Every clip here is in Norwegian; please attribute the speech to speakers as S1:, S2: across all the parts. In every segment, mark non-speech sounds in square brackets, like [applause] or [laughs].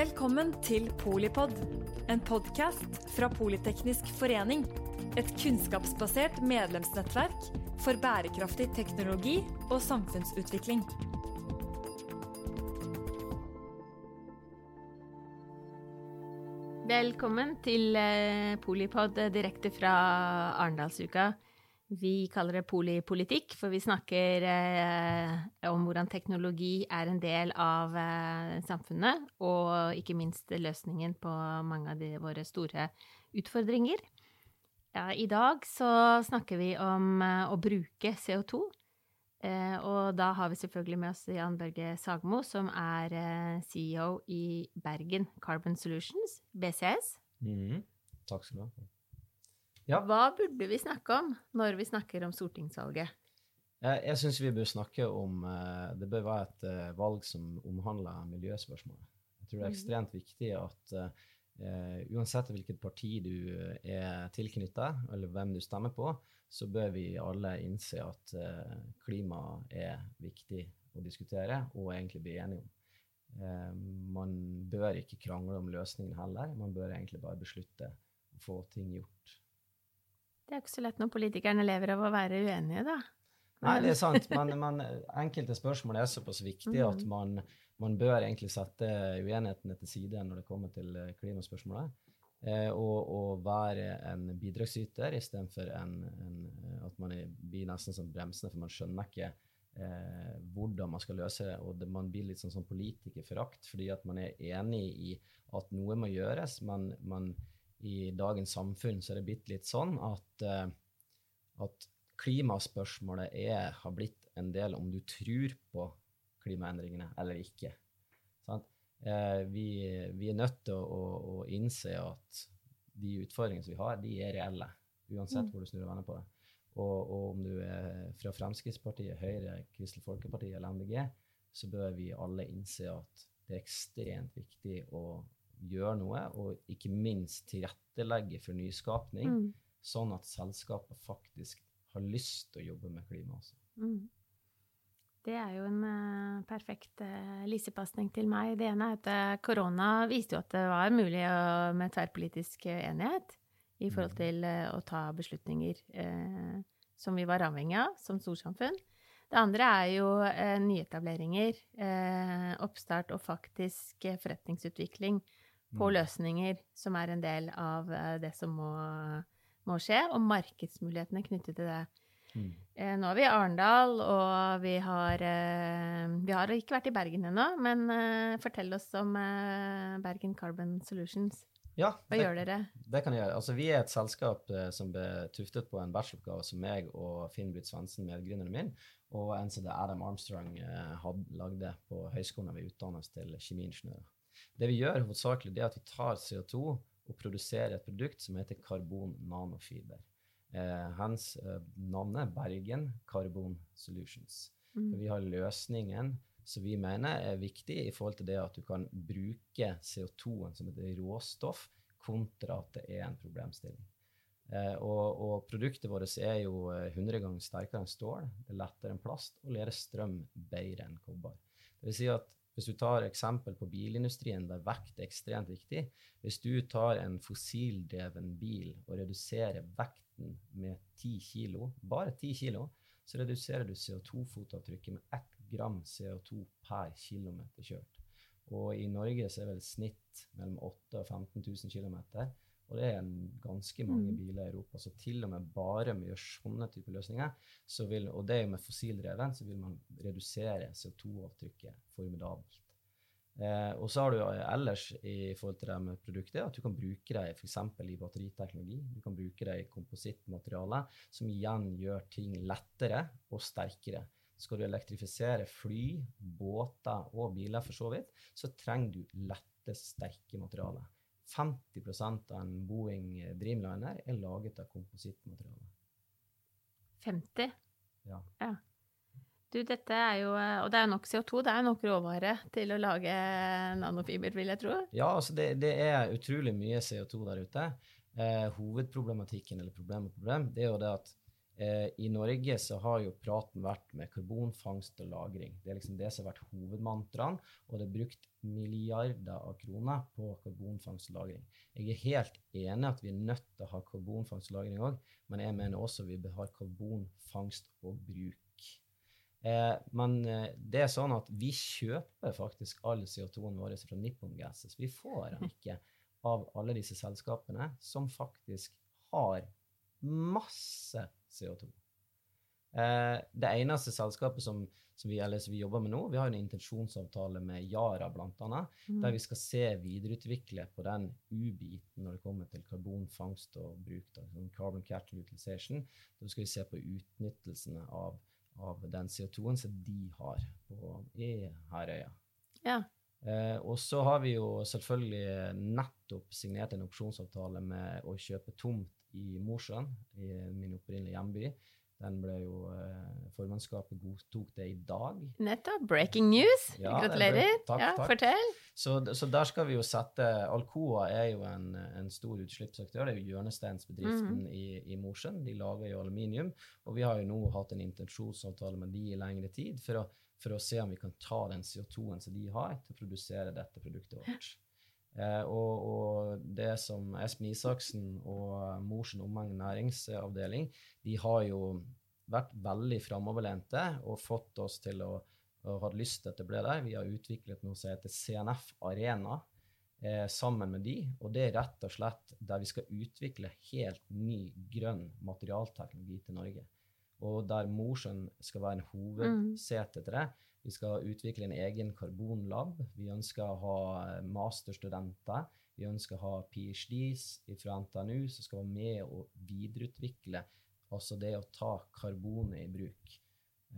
S1: Velkommen til Polipod, en podkast fra Politeknisk forening. Et kunnskapsbasert medlemsnettverk for bærekraftig teknologi og samfunnsutvikling.
S2: Velkommen til eh, Polipod eh, direkte fra Arendalsuka. Vi kaller det polipolitikk, for vi snakker eh, om hvordan teknologi er en del av eh, samfunnet, og ikke minst løsningen på mange av de, våre store utfordringer. Ja, I dag så snakker vi om eh, å bruke CO2. Eh, og da har vi selvfølgelig med oss Jan Børge Sagmo, som er eh, CEO i Bergen Carbon Solutions, BCS.
S3: Mhm. Takk skal du ha. Ja.
S2: Hva burde vi snakke om når vi snakker om stortingsvalget?
S3: Jeg, jeg syns vi bør snakke om eh, Det bør være et eh, valg som omhandler miljøspørsmål. Jeg tror det er
S2: Mhm.
S3: ekstremt viktig at Uh, uansett hvilket parti du er tilknyttet, eller hvem du stemmer på, så bør vi alle innse at uh, klima er viktig å diskutere og egentlig bli enige om. Uh, man bør ikke krangle om løsningen heller. Man bør egentlig bare beslutte å få ting gjort.
S2: Det er ikke så lett når politikerne lever av å være uenige, da.
S3: Nei, det er sant, men, [laughs] men enkelte spørsmål er såpass viktige at
S2: Mhm.
S3: man, man bør egentlig sette uenighetene til side når det kommer til eh, klimaspørsmålet. Eh, og, og være en bidragsyter istedenfor en, en, eh, at man blir nesten som bremsende, for man skjønner ikke eh, hvordan man skal løse det. Og det, man blir litt sånn, sånn politikerforakt fordi at man er enig i at noe må gjøres, men man, i dagens samfunn så er det blitt litt sånn at, eh, at klimaspørsmålet er, har blitt en del om du tror på klimaendringene eller ikke. Sant? Eh, vi, vi er nødt til å, å, å innse at de utfordringene som vi har, de er reelle. Uansett
S2: Mm.
S3: hvor du snur og vender på det. Og, og om du er fra Fremskrittspartiet, Høyre, Kristelig Folkeparti eller MDG, så bør vi alle innse at det er ekstremt viktig å gjøre noe, og ikke minst tilrettelegge for nyskapning,
S2: Mm.
S3: sånn at selskapet faktisk har lyst til å jobbe med klima også.
S2: Mm. Det er jo en eh, perfekt uh, lissepasning til meg. Det ene er at eh, korona viste jo at det var mulig å, med tverrpolitisk enighet i forhold
S3: Mm.
S2: til å ta beslutninger eh, som vi var avhengig av som storsamfunn. Det andre er jo nyetableringer, eh, oppstart og faktisk forretningsutvikling på
S3: Mm.
S2: løsninger som er en del av eh, det som må, må skje, og markedsmulighetene knyttet til det.
S3: Mm.
S2: Eh, Nå er vi i Arendal, og vi har, eh, vi har ikke vært i Bergen ennå, men fortell oss om Bergen Carbon Solutions.
S3: Ja,
S2: Hva
S3: det,
S2: gjør dere?
S3: det kan jeg gjøre. Altså, vi er et selskap som ble tuftet på en bacheloroppgave som meg og Finn-Britt Svendsen, medgründeren min, og det Adam Armstrong hadde, lagde på høyskolen vi utdannet oss til kjemiingeniører. Det vi gjør hovedsakelig, det er at vi tar CO2 og produserer et produkt som heter karbon nanofiber. Eh, hens eh, navnet er Bergen Carbon Solutions.
S2: Mm.
S3: Vi har løsningen som vi mener er viktig i forhold til det at du kan bruke CO2-en som et råstoff kontra at det er en problemstilling. Eh, og, og produktet vårt er jo eh, 100 ganger sterkere enn stål, det er lettere enn plast og leder strøm bedre enn kobber. Det vil si at hvis du tar eksempel på bilindustrien, der vekt er ekstremt viktig Hvis du tar en fossildreven bil og reduserer vekten med 10 kilo, bare 10 kilo, så reduserer du CO2-fotavtrykket med 1 gram CO2 per kilometer kjørt. Og i Norge så er vel snitt mellom 8 og 15 000 km, og det er en ganske mange
S2: Mm.
S3: biler i Europa. Så til og med bare med å gjøre sånne typer løsninger, så vil, og det er jo med fossildreven, så vil man redusere CO2-avtrykket formidabelt. Eh, og så har du eh, ellers i forhold til det med produktet at du kan bruke det f.eks. i batteriteknologi. Du kan bruke det i komposittmateriale, som igjen gjør ting lettere og sterkere. Skal du elektrifisere fly, båter og biler for så vidt, så trenger du lette, sterke materialer. 50% av en Boeing Dreamliner er laget av komposittmateriale.
S2: 50?
S3: Ja.
S2: Du, dette er jo Og det er jo nok CO2, det er jo nok råvare til å lage nanofiber, vil jeg tro.
S3: Ja, altså det, det er utrolig mye CO2 der ute. Eh, hovedproblematikken, eller problem og problem, det er jo det at I Norge så har jo praten vært med karbonfangst og -lagring. Det er liksom det som har vært hovedmantraen, og det er brukt milliarder av kroner på karbonfangst og -lagring. Jeg er helt enig at vi er nødt til å ha karbonfangst og -lagring òg, men jeg mener også vi bør ha karbonfangst og -bruk. Eh, men eh, det er sånn at vi kjøper faktisk all CO2-en vår fra Nippon Gases. Vi får den ikke av alle disse selskapene som faktisk har masse CO2. Eh, det eneste selskapet som, som, vi, som, vi, jobber med nå, vi har en intensjonsavtale med Yara bl.a., mm. der vi skal se videreutvikle på den U-biten når det kommer til karbonfangst og bruk. Da, sånn carbon catch utilization. Da skal vi se på utnyttelsene av, av den CO2-en som de har på, i Herøya.
S2: Ja.
S3: Eh, og så har vi jo selvfølgelig nettopp signert en opsjonsavtale med å kjøpe tomt i Mosjøen, i min opprinnelige hjemby. Den ble jo eh, Formannskapet godtok det i dag.
S2: Nettopp. Breaking news. Ja, Gratulerer.
S3: Takk,
S2: ja,
S3: takk.
S2: Fortell.
S3: Så, så, der skal vi jo sette Alcoa er jo en, en stor utslippsaktør. Det er jo hjørnesteinsbedriften mm. i, i Mosjøen. De lager jo aluminium. Og vi har jo nå hatt en intensjonsavtale med de i lengre tid for å, for å se om vi kan ta den CO2-en som de har, til å produsere dette produktet vårt. Eh, og, og, det som Espen Isaksen og Mosjøen omegn næringsavdeling, de har jo vært veldig framoverlente og fått oss til å, å ha lyst til at det ble der. Vi har utviklet noe som heter CNF Arena eh, sammen med de, og det er rett og slett der vi skal utvikle helt ny grønn materialteknologi til Norge. Og der Mosjøen skal være en hovedsete til det. Vi skal utvikle en egen karbonlab. Vi ønsker å ha eh, masterstudenter. Vi ønsker å ha PhDs fra NTNU som skal være med og videreutvikle altså det å ta karbonet i bruk.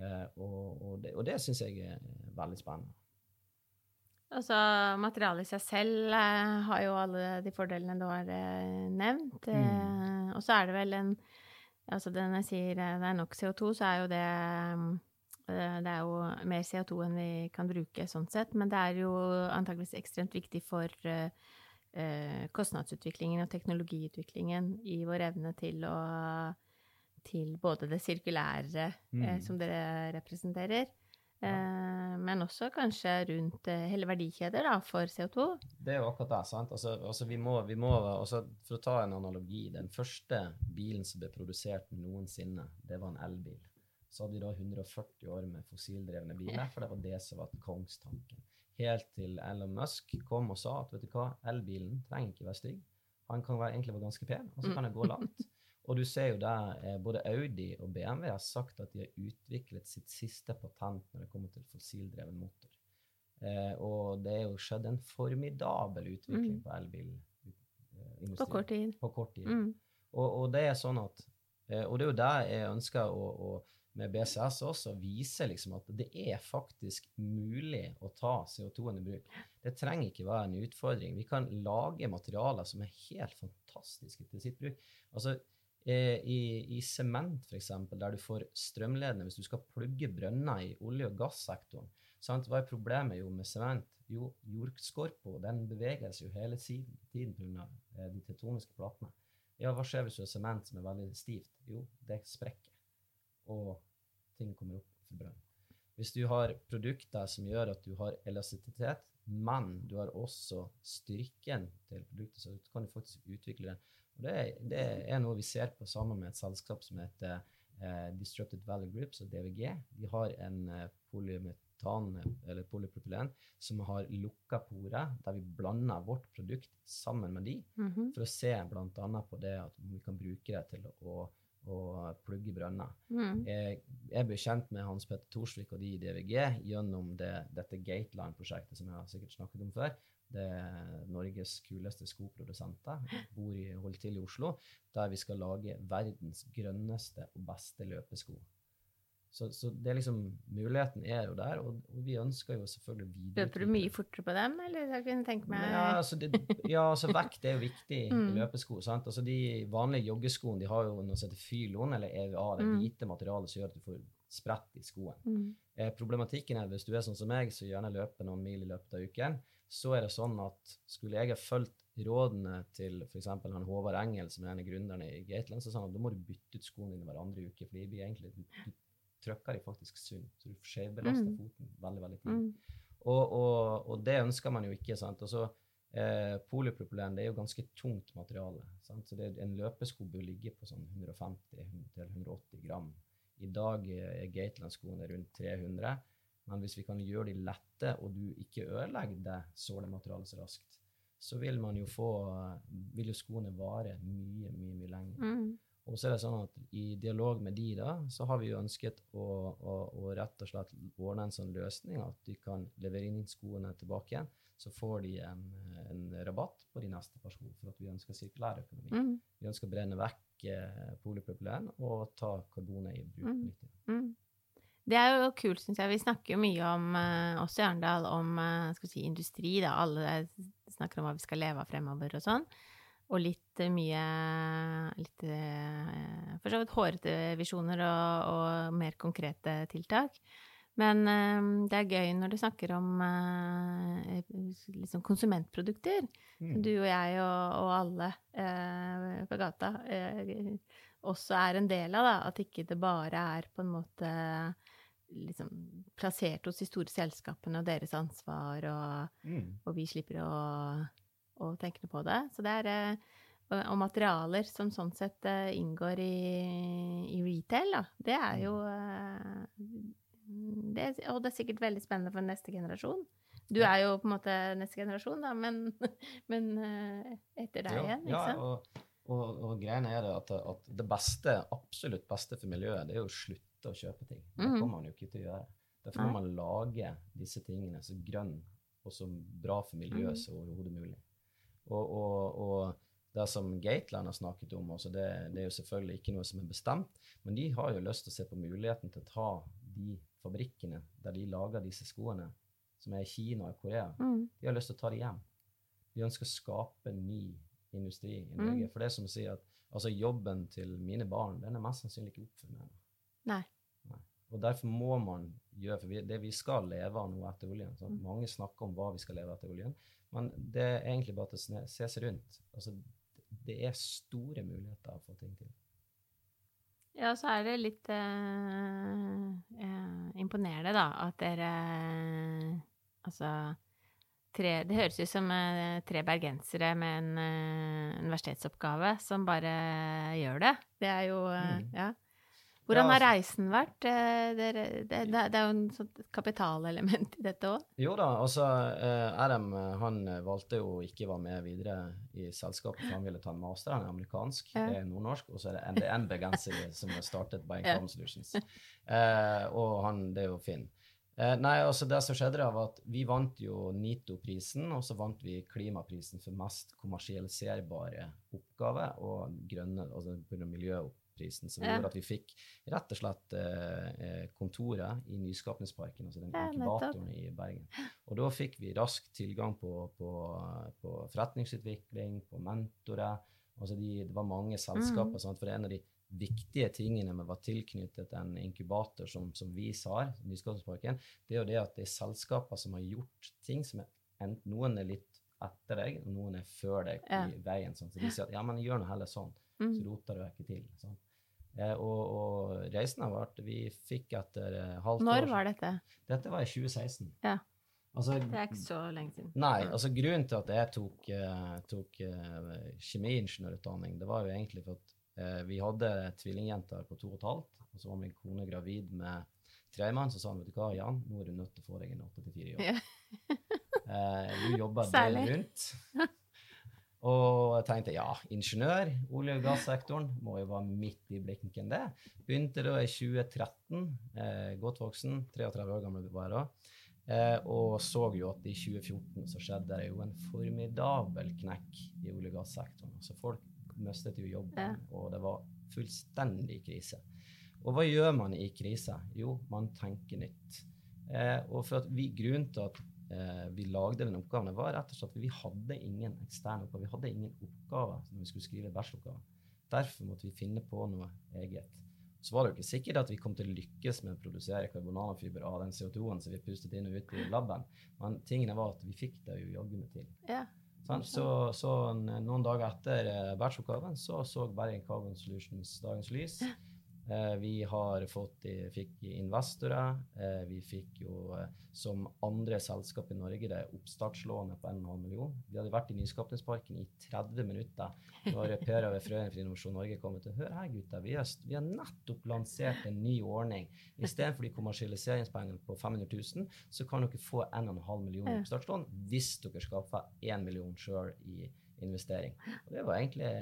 S3: Eh, og, og, det, og det syns jeg er veldig spennende.
S2: Altså, Materialet i seg selv eh, har jo alle de fordelene du har nevnt. Mm. Og så er det vel en Altså, når jeg sier eh, det er nok CO2, så er jo det Eh, det er jo mer CO2 enn vi kan bruke sånn sett, men det er jo antageligvis ekstremt viktig for uh, kostnadsutviklingen og teknologiutviklingen i vår evne til å til både det sirkulære mm. som dere representerer, men også kanskje rundt hele verdikjeder da, for CO2.
S3: Det er jo akkurat det. sant? Altså, altså vi må, vi må altså, For å ta en analogi. Den første bilen som ble produsert noensinne, det var en elbil så hadde vi da 140 år med fossildrevne biler, for det var det som var kongstanken. Helt til Elon Musk kom og sa at vet du hva, elbilen trenger ikke være stygg. Han kan være, egentlig være ganske pen, og så kan det gå langt. Og du ser jo der eh, både Audi og BMW har sagt at de har utviklet sitt siste patent når det kommer til fossildreven motor. Eh, og det er jo skjedd en formidabel utvikling mm. på elbilindustrien.
S2: På kort tid.
S3: På kort tid. Mm. Og, og, det er sånn at eh, Og det er jo der jeg ønsker å, å med BCS også vise liksom at det er faktisk mulig å ta CO2-en i bruk. Det trenger ikke være en utfordring. Vi kan lage materialer som er helt fantastiske til sitt bruk. Altså, I sement, f.eks., der du får strømledende hvis du skal plugge brønner i olje- og gassektoren. Sant? Hva er problemet jo med sement? Jo, jordskorpa den beveger seg jo hele tiden pga. Eh, de tetoniske platene. Ja, hva skjer hvis du har sement som er veldig stivt? Jo, det sprekker og ting kommer opp for brønn. Hvis du har produkter som gjør at du har elastisitet, men du har også styrken til produktet, så kan du faktisk utvikle det. Det, det er noe vi ser på sammen med et selskap som heter eh, Disrupted Valley Group, så DVG. De har en eh, polymetan, eller polypropylen, som har lukka porer, der vi blander vårt produkt sammen med de, mm -hmm. for å se bl.a. på det at vi kan bruke det til å og plugge brønner. Mm. Jeg, jeg, ble kjent med Hans Petter Thorsvik og de i DVG gjennom det, dette Gateline-prosjektet som jeg har sikkert snakket om før. Det er Norges kuleste skoprodusenter. Bor i, holder til i Oslo. Der vi skal lage verdens grønneste og beste løpesko. Så, så, det er liksom, muligheten er jo der, og, og vi ønsker jo selvfølgelig videreutvikle
S2: Løper du mye fortere på dem, eller jeg kunne tenke meg
S3: Ja, altså, det, ja, altså vekt er jo viktig mm. i løpesko. sant? Altså De vanlige joggeskoene de har jo noe som heter Fylon, eller EVA, det mm. hvite materialet som gjør at du får spredt i skoen.
S2: Mm.
S3: Eh, problematikken er hvis du er sånn som meg, så gjerne løper noen mil i løpet av uken, så er det sånn at skulle jeg ha fulgt rådene til f.eks. han Håvard Engel, som er en av gründerne i Gateland, så sa han at da må du bytte ut skoene dine hver andre uke, for de blir egentlig, du, du trykker de faktisk sunn, så du skjevbelaster
S2: Mm.
S3: foten veldig, veldig tidlig.
S2: Mm.
S3: Og, og, og det ønsker man jo ikke. sant? Og så eh, Polypropylen det er jo ganske tungt materiale. sant? Så det, en løpesko bør ligge på sånn 150-180 gram. I dag er Gateland-skoene rundt 300. Men hvis vi kan gjøre de lette, og du ikke ødelegger det sålematerialet så raskt, så vil man jo få vil jo skoene vare mye, mye, mye lenger.
S2: Mm.
S3: Og så er det sånn at i dialog med de da, så har vi jo ønsket å, å, å rett og slett ordne en sånn løsning at de kan levere inn skoene tilbake igjen. Så får de en, en rabatt på de neste par sko, for at vi ønsker sirkulær økonomi.
S2: Mm.
S3: Vi ønsker å brenne vekk eh, polypropylen og ta karbonet i bruk.
S2: Mm. Det er jo kult, syns jeg. Vi snakker jo mye om, eh, også i Arendal, om eh, si, industri. Da. Alle snakker om hva vi skal leve av fremover og sånn. Og litt eh, mye litt, For så vidt hårete visjoner og, og mer konkrete tiltak. Men det er gøy når du snakker om liksom konsumentprodukter.
S3: Mm.
S2: Du og jeg og, og alle eh, på gata eh, også er en del av. Da. At ikke det bare er på en måte liksom plassert hos de store selskapene og deres ansvar, og,
S3: Mm.
S2: og vi slipper å, å tenke på det. Så det er eh, og, materialer som sånn sett eh, inngår i, i retail, da. Det er jo eh, det, Og det er sikkert veldig spennende for neste generasjon. Du er jo på en måte neste generasjon, da, men, [laughs] men etter deg igjen, ikke
S3: ja, og, og, og greiene er det at, at det beste, absolutt beste for miljøet, det er jo å slutte å kjøpe ting. Det
S2: Mhm.
S3: kommer man jo ikke til å gjøre. Derfor må man lage disse tingene så grønn og så bra for miljøet
S2: Mhm.
S3: som overhodet mulig. Og, og, og det som Gateland har snakket om, også, det, det er jo selvfølgelig ikke noe som er bestemt, men de har jo lyst til å se på muligheten til å ta de fabrikkene der de lager disse skoene, som er i Kina og Korea,
S2: Mm,
S3: de har lyst til å ta det hjem. De ønsker å skape ny industri i
S2: Mm.
S3: For det er som å si at altså, jobben til mine barn den er mest sannsynlig ikke oppfunnet.
S2: Nei.
S3: Nei. Og derfor må man gjøre For vi, det vi skal leve av nå etter oljen?
S2: Mm.
S3: Mange snakker om hva vi skal leve av etter oljen, men det er egentlig bare å se seg rundt. Altså, det er store muligheter å få ting til.
S2: Ja, så er det litt eh, eh, imponerende, da, at dere eh, Altså tre, Det høres ut som eh, tre bergensere med en eh, universitetsoppgave som bare gjør det. Det er jo eh,
S3: Mm.
S2: Ja. Hvordan har
S3: altså-
S2: reisen vært? Eh, det, det, det er jo en sånt kapitalelement i dette òg.
S3: Jo da, altså RM Adam eh, han eh, valgte jo ikke å være med videre i selskapet, for han ville ta en master. Han er amerikansk,
S2: Ja.
S3: er nordnorsk, og så er det en, det er en bergenser [laughs] som er startet by. Income [laughs] Solutions. Eh, og han, det er jo Finn. Eh, nei, altså Det som skjedde, da var at vi vant jo NITO-prisen, og så vant vi klimaprisen for mest kommersialiserbare oppgave og grønne, altså på miljøprisen, som gjorde at vi fikk rett og slett eh, eh, kontoret i Nyskapningsparken, altså den inkubatoren i Bergen. Og da fikk vi rask tilgang på, på, på forretningsutvikling, på mentorer. Altså de, det var mange selskaper,
S2: Mm.
S3: for en av de viktige tingene med å være tilknyttet en inkubator som, som vi har, Nyskapningsparken, det er jo det at det er selskaper som har gjort ting som er ent- Noen er litt etter deg, og noen er før deg i veien. Sånn. Så de sier at ja, men gjør nå heller sånn, så rota du ikke til. Sånn. Eh, og, og reisen har vært Vi fikk etter eh, halvt
S2: Når
S3: år
S2: var dette?
S3: Dette var i 2016.
S2: Ja.
S3: Altså,
S2: Det er ikke så lenge siden.
S3: Nei, altså grunnen til at jeg tok, eh, tok eh, kjemiingeniørutdanning, det var jo egentlig for at eh, vi hadde tvillingjenter på to og et halvt, og så var min kone gravid med tremann, så sa han, vet du hva, Jan, nå er du nødt til å få deg en 8-4-jobb.
S2: Ja.
S3: eh, du jobber [laughs]
S2: Særlig.
S3: døgnet rundt. [laughs] Og jeg tenkte ja, ingeniør, olje- og gassektoren må jo være midt i blinken, det. Begynte da i 2013, eh, godt voksen, 33 år gammel var jeg da. Eh, og så jo at i 2014 så skjedde det jo en formidabel knekk i olje- og gassektoren. Så folk mistet jo jobben, og det var fullstendig krise. Og hva gjør man i krise? Jo, man tenker nytt. Eh, og for at vi, Grunnen til at vi lagde den oppgaven, var rett og slett at vi hadde ingen eksterne oppgaver. Vi hadde ingen oppgaver når vi skulle skrive bacheloroppgave. Derfor måtte vi finne på noe eget. Så var det jo ikke sikkert at vi kom til å lykkes med å produsere karbonanafiber av den CO2-en som vi pustet inn og ut i laben, men tingene var at vi fikk det jo jaggu meg til.
S2: Ja.
S3: Så, så noen dager etter eh, bacheloroppgaven så så Bergen Carbon Solutions dagens lys. Eh, [laughs] vi har fått, fikk investorer. Eh, vi fikk jo, eh, som andre selskap i Norge, det oppstartslånet på 1,5 million. Vi hadde vært i Nyskapningsparken i 30 minutter. Nå har Per ved Frøyen for Innovasjon Norge kommet til Hør her, gutter. Vi vi har nettopp lansert en ny ordning. Istedenfor de kommersialiseringspengene på 500 000, så kan dere få 1,5 million oppstartslån hvis dere skaffer 1 million sjøl i investering. Og det var egentlig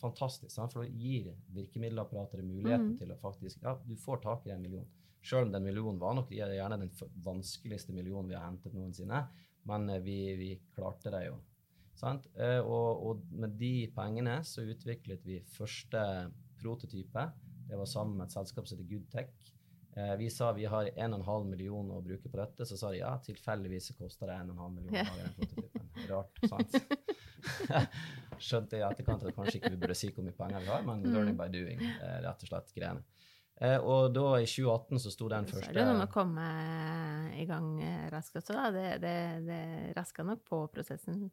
S3: fantastisk, sant? for det gir virkemiddelapparatet muligheten
S2: mm.
S3: til å faktisk Ja, du får tak i en million. Selv om den millionen var nok gjerne den vanskeligste millionen vi har hentet noensinne, men eh, vi, vi klarte det jo. Sant? Eh, Og, og med de pengene så utviklet vi første prototype. Det var sammen med et selskap som heter Goodtech. Eh, Vi sa vi har 1,5 million å bruke på dette, så sa de ja, tilfeldigvis koster det 1,5 million å lage den prototypen. Rart, [laughs] sant? Skjønte i etterkant at kanskje ikke vi burde si hvor mye penger vi har, men
S2: Mm.
S3: learning by doing, eh, rett og slett greiene. Eh, og da i 2018 så sto den
S2: Så er
S3: første
S2: det noe med å komme i gang eh, raskt også, da. Det, det, det raska nok på prosessen.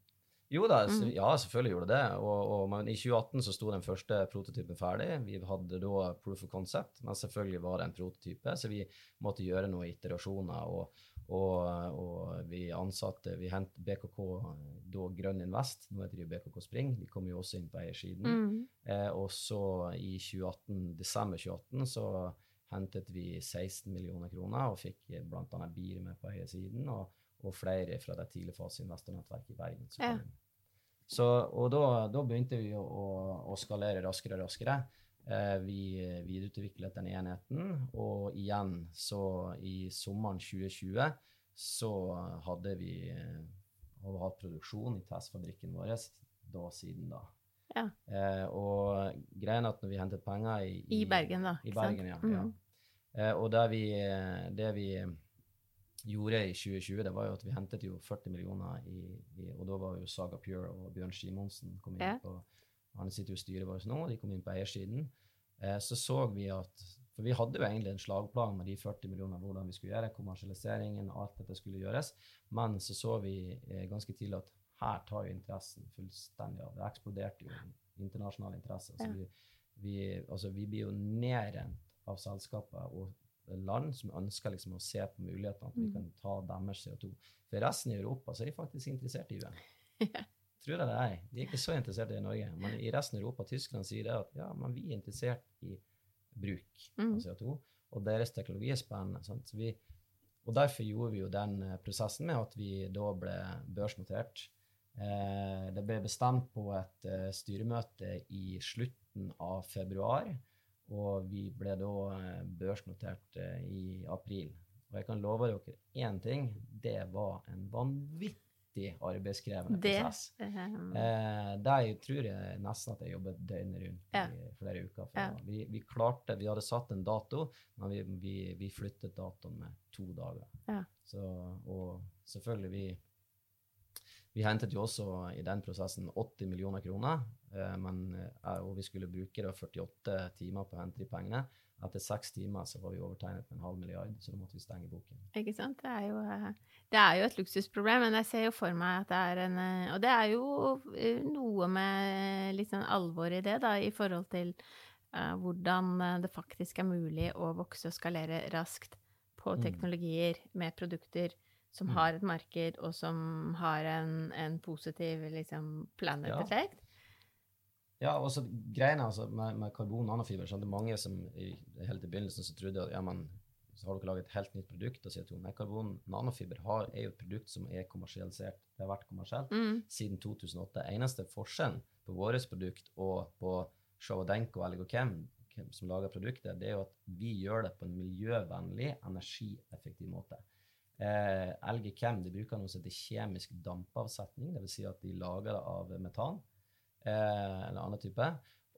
S3: Jo da,
S2: Mm.
S3: ja, selvfølgelig gjorde det det. Og, og, men i 2018 så sto den første prototypen ferdig. Vi hadde da proof of concept, men selvfølgelig var det en prototype, så vi måtte gjøre noen iterasjoner. Og, og, og vi ansatte Vi hentet BKK, da Grønn Invest, nå heter de BKK Spring, de kom jo også inn på eiersiden.
S2: Mm.
S3: Eh, og så i 2018, desember 2018 så hentet vi 16 millioner kroner og fikk bl.a. BIR med på eiersiden, og, og flere fra det tidligfaseinvestornettverket i Bergen. Så,
S2: Ja.
S3: Så, og da, da begynte vi å, å, å skalere raskere og raskere. Eh, vi videreutviklet den enheten, og igjen så i sommeren 2020 så hadde vi har hatt produksjon i testfabrikken vår da siden da.
S2: Ja.
S3: Eh, og greia at når vi hentet penger i,
S2: I Bergen, da.
S3: I? Bergen, ja.
S2: Mm.
S3: ja. Eh, og det vi, det vi gjorde i 2020, det var jo at vi hentet jo 40 millioner i, i Og da var jo Saga Pure og Bjørn Simonsen kom inn
S2: Ja.
S3: på Han sitter jo i styret vårt nå, og de kom inn på eiersiden. Eh, så så vi at For vi hadde jo egentlig en slagplan med de 40 millionene, hvordan vi skulle gjøre kommersialiseringen, og alt dette skulle gjøres. Men så så vi eh, ganske tidlig at her tar jo interessen fullstendig av. Det eksploderte jo internasjonal interesse. Altså
S2: Ja.
S3: vi, vi, altså vi blir jo nedrent av selskaper og land som ønsker liksom å se på mulighetene at vi
S2: Mm.
S3: kan ta deres CO2. For resten i Europa så er de faktisk interessert i UN. [laughs]
S2: Ja.
S3: Tror jeg det er. De er ikke så interessert i i Norge. Men i resten av Europa, Tyskland sier det at ja, men vi er interessert i bruk
S2: Mm.
S3: av CO2, og deres teknologi er spennende. Vi, og derfor gjorde vi jo den eh, prosessen med at vi da ble børsnotert. Eh, det ble bestemt på et eh, styremøte i slutten av februar, og vi ble da eh, børsnotert eh, i april. Og jeg kan love dere én ting, det var en vanvittig arbeidskrevende
S2: Det,
S3: prosess.
S2: Um,
S3: Eh, der tror jeg nesten at jeg jobbet døgnet rundt
S2: Ja.
S3: i flere uker.
S2: Ja.
S3: vi, vi klarte, vi hadde satt en dato, men vi, vi, vi flyttet datoen med to dager.
S2: Ja.
S3: Så, og selvfølgelig, vi, vi hentet jo også i den prosessen 80 millioner kroner, eh, men, eh, og vi skulle bruke da 48 timer på å hente de pengene. Etter seks timer så var vi overtegnet med en halv milliard, så da måtte vi stenge boken.
S2: Ikke sant? Det er, jo, eh, det er jo et luksusproblem, men jeg ser jo for meg at det er en eh, Og det er jo eh, noe med litt sånn alvor i det, da, i forhold til uh, hvordan det faktisk er mulig å vokse og skalere raskt på
S3: Mm.
S2: teknologier med produkter som
S3: Mm.
S2: har et marked, og som har en, en positiv liksom, planet-effekt.
S3: Ja, og så greiene altså, med, med karbon nanofiber, så er det mange som i, helt i begynnelsen så trodde at ja, men, så har dere laget et helt nytt produkt av CO2. Nei, karbon nanofiber har, er jo et produkt som er kommersialisert. Det har vært kommersielt
S2: Mm.
S3: siden 2008. Eneste forskjellen på vårt produkt og på Showadenko og Algochem, hvem som lager produktet, det er jo at vi gjør det på en miljøvennlig, energieffektiv måte. Eh, LG Chem de bruker noe som heter kjemisk dampavsetning, dvs. Si at de lager det av metan eller annen type.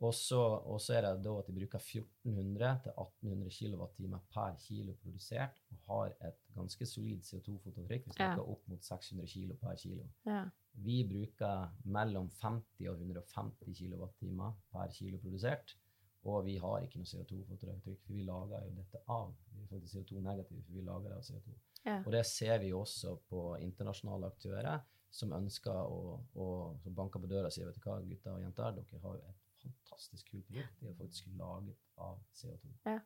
S3: Og så er det da at de bruker 1400 til 1800 kWt per kilo produsert og har et ganske solid CO2-fotavtrykk. Vi snakker
S2: Ja.
S3: opp mot 600 kilo per kilo.
S2: Ja.
S3: Vi bruker mellom 50 og 150 kWt per kilo produsert. Og vi har ikke noe CO2-fotavtrykk, for vi lager jo dette av. Vi er faktisk CO2-negative, for vi lager det av CO2.
S2: Ja.
S3: Og det ser vi også på internasjonale aktører som ønsker å, og som banker på døra og sier vet du hva, gutter og jenter, dere har jo et fantastisk kult produkt. Det er faktisk laget av CO2.
S2: Ja.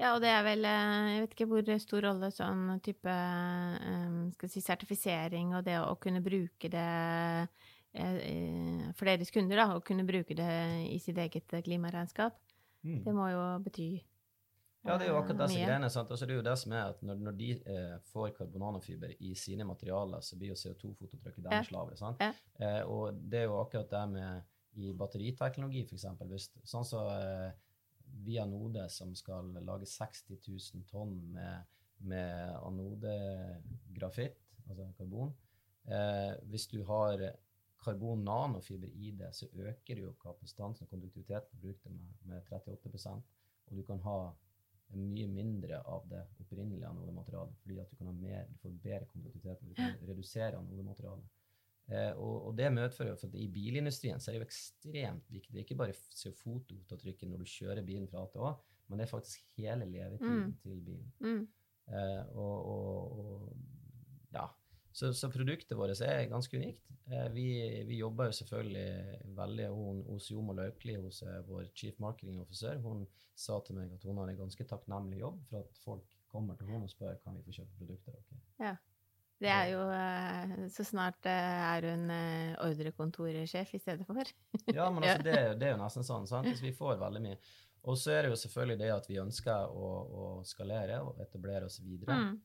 S2: Ja, og det er vel eh, Jeg vet ikke hvor stor rolle sånn type eh, skal si, sertifisering og det å kunne bruke det eh, for deres kunder, da, å kunne bruke det i sitt eget klimaregnskap, det må jo bety
S3: Ja, det er jo akkurat disse
S2: mye.
S3: greiene. sant? Altså, det er jo det som er at Når, når de eh, får karbonanofiber i sine materialer, så blir jo CO2-fototrykket deres
S2: Ja.
S3: lavere. sant?
S2: Ja.
S3: Eh, og det er jo akkurat det med i batteriteknologi, f.eks. Sånn som eh, via Node, som skal lage 60 000 tonn med, med anodegrafitt, altså karbon. Eh, hvis du har karbon nanofiber i det, så øker jo kapasiteten og konduktiviteten på produktet med, med 38% og du kan ha mye mindre av det opprinnelige anodematerialet, fordi at du kan ha mer, du får bedre konduktivitet, og du kan redusere anodematerialet. Eh, og, og det medfører for at i bilindustrien så er det jo ekstremt viktig, det er ikke bare CO2-fotavtrykket når du kjører bilen fra A til Å, men det er faktisk hele levetiden
S2: Mm.
S3: til bilen.
S2: mm.
S3: Eh, og, og, og ja, så, så produktet vårt er ganske unikt. Eh, vi, vi jobber jo selvfølgelig veldig hun, hos Jomo Laukli, hos vår chief marketing officer. Hun sa til meg at hun har en ganske takknemlig jobb for at folk kommer til henne og spør kan vi få kjøpe produkter. Okay?
S2: Det er jo eh, Så snart eh, er hun ordrekontorsjef i stedet for. [laughs]
S3: Ja, men altså, det, det er jo nesten sånn. sant? Altså, vi får veldig mye. Og så er det jo selvfølgelig det at vi ønsker å, å skalere og etablere oss videre.
S2: Mm.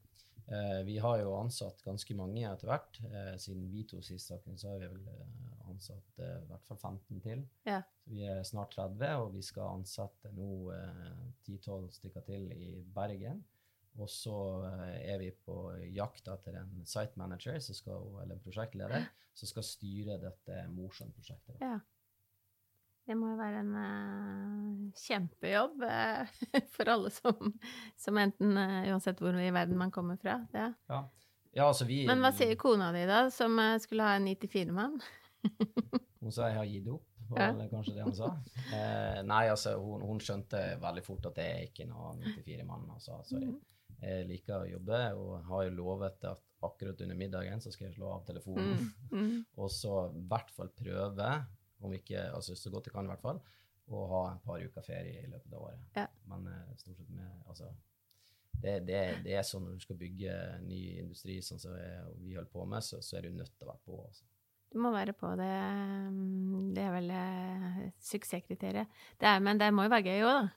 S3: Eh, vi har jo ansatt ganske mange etter hvert. Eh, siden vi to sist snakken, så har vi vel eh, ansatt i hvert fall 15 til.
S2: Ja.
S3: Så vi er snart 30, og vi skal ansette nå eh, 10-12 stykker til i Bergen. Og så er vi på jakt etter en site manager, som skal, eller en prosjektleder, som skal styre dette Mosjøen-prosjektet.
S2: Ja. Det må jo være en uh, kjempejobb uh, [laughs] for alle som, som enten uh, Uansett hvor i verden man kommer fra. Ja.
S3: Ja. Ja, altså vi,
S2: Men hva sier kona di, da, som skulle ha en 94-mann? [laughs]
S3: Hun sa jeg har gitt opp, var
S2: Ja.
S3: kanskje det hun sa. Nei, altså, hun, hun skjønte veldig fort at det er ikke noen 94-mann. Altså, sorry.
S2: Mm.
S3: Jeg liker å jobbe, og har jo lovet at akkurat under middagen så skal jeg slå av telefonen.
S2: Mm. Mm. [laughs]
S3: Og så i hvert fall prøve, om ikke, altså så godt jeg kan i hvert fall, å ha et par uker ferie i løpet av året.
S2: Ja.
S3: Men eh, stort sett med, altså, det, det, det er sånn når du skal bygge ny industri, sånn som vi holder på med, så, så er du nødt til å være på. Altså.
S2: Du må være på det. mm, Det er vel eh, suksesskriteriet. Det er, men det må jo være gøy òg, da.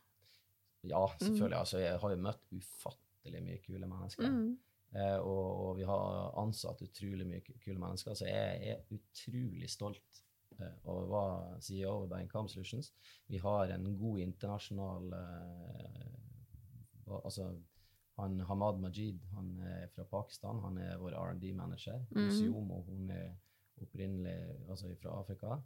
S3: Ja, selvfølgelig. Altså, jeg har jo møtt ufattelig mye kule mennesker.
S2: Mm.
S3: Eh, og, og vi har ansatt utrolig mye kule mennesker. Så jeg er utrolig stolt eh, var CEO i Camp Solutions. Vi har en god internasjonal eh, Altså, han Hamad Majid han er fra Pakistan. Han er vår R&D-manager.
S2: Mm.
S3: Siomo hun er opprinnelig altså fra Afrika.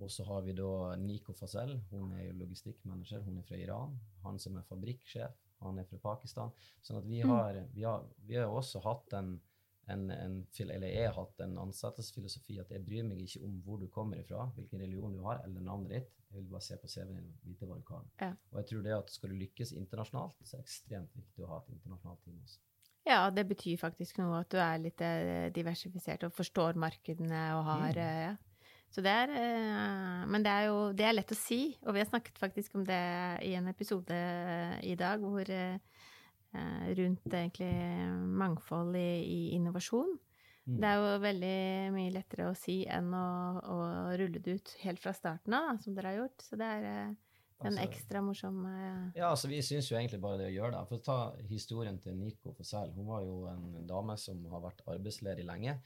S3: Og så har vi da Niko Fazel. Hun er logistikkmanager. Hun er fra Iran. Han som er fabrikksjef, han er fra Pakistan. Sånn at vi
S2: Mm.
S3: har, vi har, vi har også hatt en, en, en eller jeg har hatt en ansettelsesfilosofi at jeg bryr meg ikke om hvor du kommer ifra, hvilken religion du har, eller navnet ditt. Jeg vil bare se på CV-en din og vite hva du kan.
S2: Ja.
S3: Og jeg tror det at skal du lykkes internasjonalt, så er det ekstremt viktig å ha et internasjonalt team også.
S2: Ja, det betyr faktisk noe at du er litt eh, diversifisert og forstår markedene og har
S3: Mm.
S2: eh, ja. Så det er eh, Men det er jo det er lett å si, og vi har snakket faktisk om det i en episode i dag hvor rundt egentlig mangfold i, i innovasjon.
S3: Mm.
S2: Det er jo veldig mye lettere å si enn å, å rulle det ut helt fra starten av, som dere har gjort. Så det er eh, en
S3: Altså-
S2: ekstra morsom eh,
S3: Ja, altså vi syns jo egentlig bare det å gjøre det. For å ta historien til Nico Fossell. Hun var jo en dame som har vært arbeidsledig lenge.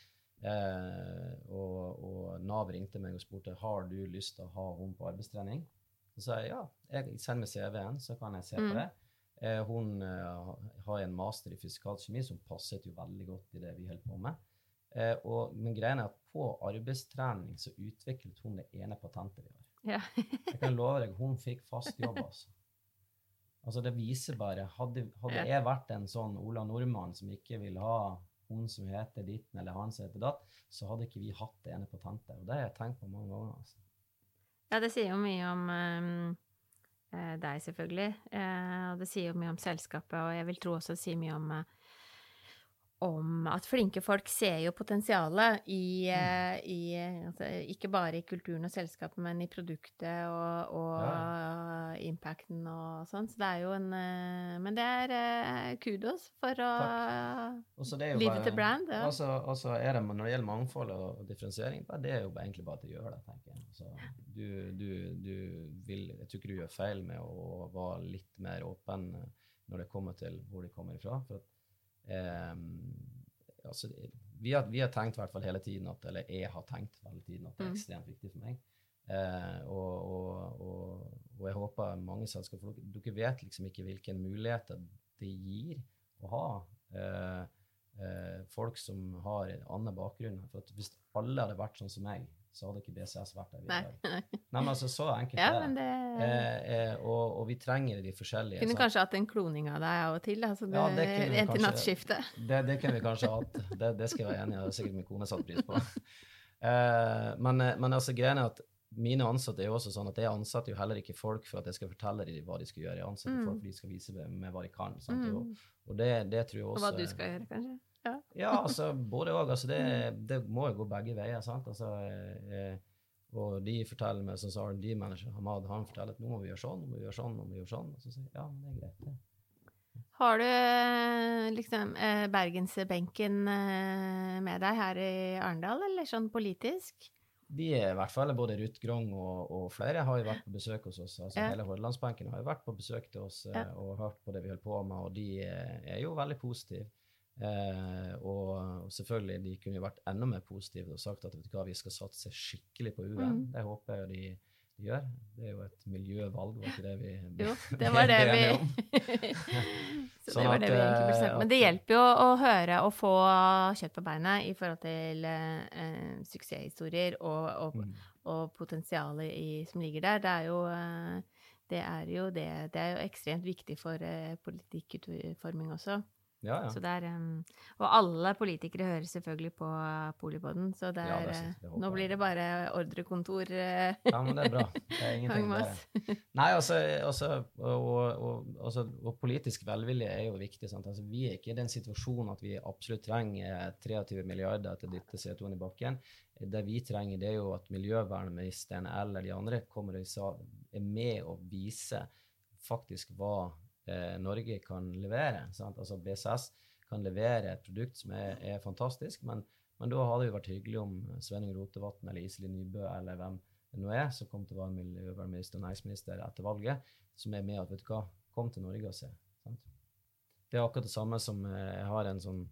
S3: Eh, og, og Nav ringte meg og spurte har du lyst til å ha henne på arbeidstrening. Så sa jeg ja, jeg send meg CV-en, så kan jeg se
S2: Mm.
S3: på det. Eh, hun eh, har en master i fysikalkjemi som passet jo veldig godt i det vi holder på med. Eh, og, men greia er at på arbeidstrening så utviklet hun det ene patentet vi har.
S2: Ja. [laughs]
S3: Jeg kan love deg, hun fikk fast jobb, altså. Altså, det viser bare Hadde, hadde jeg vært en sånn Ola Nordmann som ikke vil ha hun som heter ditten, eller han som heter datt, så hadde ikke vi hatt det ene patentet. Og det har jeg tenkt på mange ganger. altså.
S2: Ja, det sier jo mye om um, eh, deg, selvfølgelig. Eh, og det sier jo mye om selskapet, og jeg vil tro også det sier mye om eh, om at flinke folk ser jo potensialet i, mm. i altså, Ikke bare i kulturen og selskapet, men i produktet og, og
S3: Ja.
S2: impacten og sånn. Så det er jo en eh, Men det er eh, kudos for å
S3: Og så bare-
S2: til brand, ja.
S3: Altså, altså er det, når det gjelder mangfold og differensiering, det er jo egentlig bare at det gjør det, tenker jeg. Altså, du, du, du vil, jeg tror ikke du gjør feil med å være litt mer åpen eh, når det kommer til hvor de kommer ifra. For at, altså, vi, har, vi har tenkt hvert hele tiden at, eller jeg har tenkt hele tiden at det er
S2: Mm.
S3: ekstremt viktig for meg. Eh, og, og, og, og jeg håper mange selskaper for dere, dere vet liksom ikke hvilke muligheter det gir å ha eh, eh, folk som har en annen bakgrunn. For hvis alle hadde vært sånn som meg, så hadde ikke BCS vært der vi er. [laughs] Nei, men altså, så enkelt
S2: Ja,
S3: er
S2: men
S3: det. Eh, eh, og, og vi trenger de forskjellige.
S2: Kunne
S3: sant?
S2: kanskje hatt en kloning av deg av og til, altså det,
S3: Ja, det
S2: en til nattskiftet.
S3: Det, det kunne vi kanskje hatt. Det, det skal jeg være enig i. Det har sikkert min kone satt pris på. [laughs] Eh, men, eh, men altså, greia er at mine ansatte er jo også sånn at jeg ansetter jo heller ikke folk for at jeg skal fortelle dem hva de skal gjøre. Jeg ansetter
S2: Mm.
S3: folk for de skal vise meg med hva de kan. Sant?
S2: Mm.
S3: Og, og det, det tror jeg også Og
S2: hva du skal gjøre, kanskje.
S3: Ja, altså både òg. Altså, det, det må jo gå begge veier. sant? Altså, eh, og de forteller meg, sånn som R&D-manager Hamad, han forteller at nå må vi gjøre sånn, nå må vi gjøre sånn, nå må vi gjøre sånn. Og så sier jeg ja, men det er greit. det.
S2: Har du eh, liksom eh, bergensbenken eh, med deg her i Arendal, eller sånn politisk?
S3: De er i hvert fall både Ruth Grong og, og flere har jo vært på besøk hos oss. altså
S2: Ja.
S3: Hele Hordalandsbenken har jo vært på besøk til oss
S2: Ja.
S3: og hørt på det vi holder på med, og de er jo veldig positive. Eh, og, selvfølgelig, de kunne jo vært enda mer positive og sagt at vet du hva, vi skal satse skikkelig på UN.
S2: Mm.
S3: Det håper jeg de, de gjør. Det er jo et miljøvalg, var ikke det vi [laughs]
S2: Jo, [laughs] det var det vi? [laughs] Så
S3: Sånn
S2: det var
S3: at,
S2: det vi egentlig
S3: eh,
S2: sagt. Men det hjelper jo å høre og få kjøtt på beinet i forhold til eh, eh, suksesshistorier og, og,
S3: Mm.
S2: og potensialet i, som ligger der. Det er jo eh, det er jo det. Det er jo ekstremt viktig for eh, politikkutforming også.
S3: Ja, ja.
S2: Så det er, um, og alle politikere hører selvfølgelig på uh, så det
S3: Ja, det synes det
S2: eh, nå blir det bare ordrekontor. eh,
S3: Ja, men det er bra. [laughs] Det er ingenting der. Nei, altså, altså og, og, altså, og politisk velvilje er jo viktig. Sant? Altså, vi er ikke i den situasjonen at vi absolutt trenger 23 milliarder til å dytte CO2-en i bakken. Det vi trenger, det er jo at miljøvernministeren eller de andre kommer og er med og viser faktisk hva eh, Norge kan levere. Sant? Altså BCS kan levere et produkt som er, er fantastisk, men, men da hadde det vært hyggelig om Sveinung Rotevatn eller Iselin Nybø eller hvem det nå er, som kom til å være miljøvernminister og næringsminister etter valget, som er med at vet du hva, kom til Norge og se. Sant? Det er akkurat det samme som eh, jeg har en sånn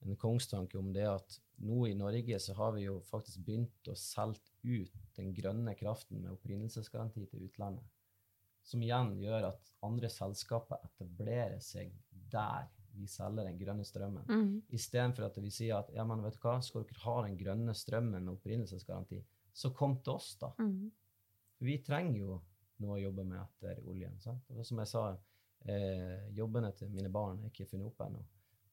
S3: en kongstanke om det at nå i Norge så har vi jo faktisk begynt å selge ut den grønne kraften med opprinnelsesgaranti til utlandet. Som igjen gjør at andre selskaper etablerer seg der vi selger den grønne strømmen.
S2: Mm.
S3: Istedenfor at vi sier at ja, men vet du hva, skal dere ha den grønne strømmen med opprinnelsesgaranti, så kom til oss, da.
S2: Mm.
S3: Vi trenger jo noe å jobbe med etter oljen. Sant? Og som jeg sa, eh, jobbene til mine barn er ikke funnet opp ennå.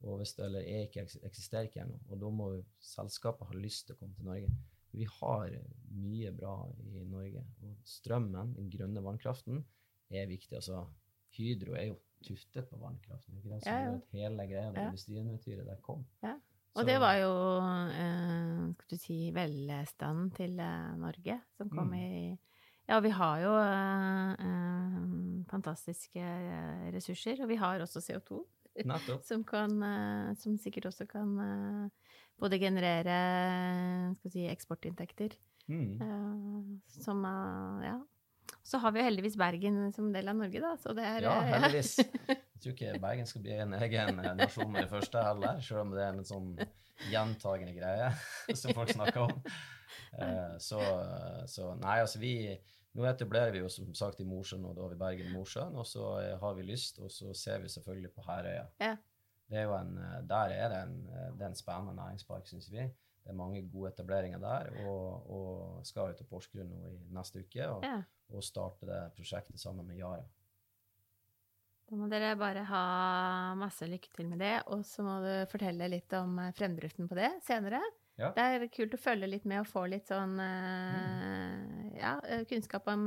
S3: Og hvis eller er ikke, eksisterer ikke ennå. Og da må jo selskapet ha lyst til å komme til Norge. Vi har mye bra i Norge. Og strømmen, den grønne vannkraften, er viktig. Altså, Hydro er jo tuftet på vannkraften. Ikke det Så
S2: Ja, ja.
S3: hele greia, det
S2: Ja.
S3: industrieventyret der kom.
S2: Ja. Og det var jo, eh, skal du si, velstanden til eh, Norge som kom
S3: Mm.
S2: i Ja, vi har jo eh, eh, fantastiske eh, ressurser, og vi har også CO2. [laughs] Som, kan, eh, som sikkert også kan både generere skal si, eksportinntekter.
S3: Mm.
S2: uh, som uh, Ja. Så har vi jo heldigvis Bergen som del av Norge, da. Så det er
S3: Ja,
S2: eh, [laughs]
S3: heldigvis. Jeg tror ikke Bergen skal bli en egen nasjon med det første heller, selv om det er en sånn gjentagende greie [laughs] som folk snakker om. Uh, Så, så nei, altså vi Nå etablerer vi jo som sagt i Mosjøen, og da har vi Bergen og Mosjøen, og så har vi lyst, og så ser vi selvfølgelig på Herøya.
S2: Ja.
S3: Det er jo en, eh, der er det en, eh, det er en spennende næringspark, syns vi. Det er mange gode etableringer der, og, og skal jo til Porsgrunn nå i neste uke og,
S2: ja.
S3: og starte det prosjektet sammen med Yara.
S2: Da må dere bare ha masse lykke til med det, og så må du fortelle litt om eh, fremdriften på det senere.
S3: Ja.
S2: Det er kult å følge litt med og få litt sånn mm. ja, kunnskap om,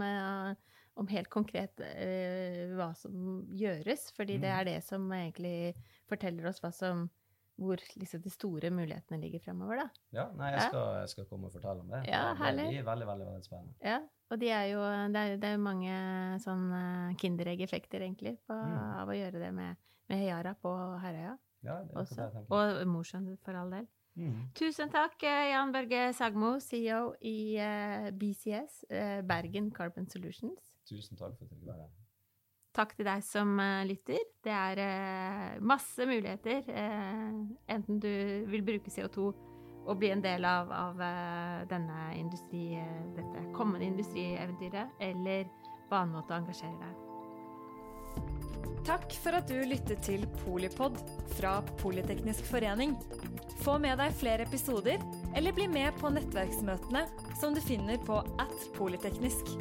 S2: om helt konkret uh, hva som gjøres. Fordi det
S3: Mm.
S2: er det som egentlig forteller oss hva som, hvor liksom, de store mulighetene ligger fremover. Da.
S3: Ja, nei, jeg skal, jeg skal komme og fortelle om det.
S2: Ja, herlig.
S3: det blir veldig, veldig, veldig spennende.
S2: Ja, og de er jo, det er, det er jo mange sånn eh, Kinderegg-effekter, egentlig, på,
S3: Mm.
S2: av å gjøre det med, med Heyara på Herøya
S3: Ja, det er
S2: også.
S3: det.
S2: Og Mosjøen, for all del.
S3: Mm.
S2: Tusen takk, eh, Jan Børge Sagmo, CEO i eh, BCS, Bergen Carbon Solutions.
S3: Tusen takk for at du var her.
S2: Takk til deg som eh, lytter. Det er eh, masse muligheter. eh, enten du vil bruke CO2 og bli en del av, av denne industri, dette kommende industrieventyret, eller på annen måte engasjere deg.
S1: Takk for at du lyttet til Polipod fra Politeknisk forening. Få med deg flere episoder, eller bli med på nettverksmøtene som du finner på at polyteknisk.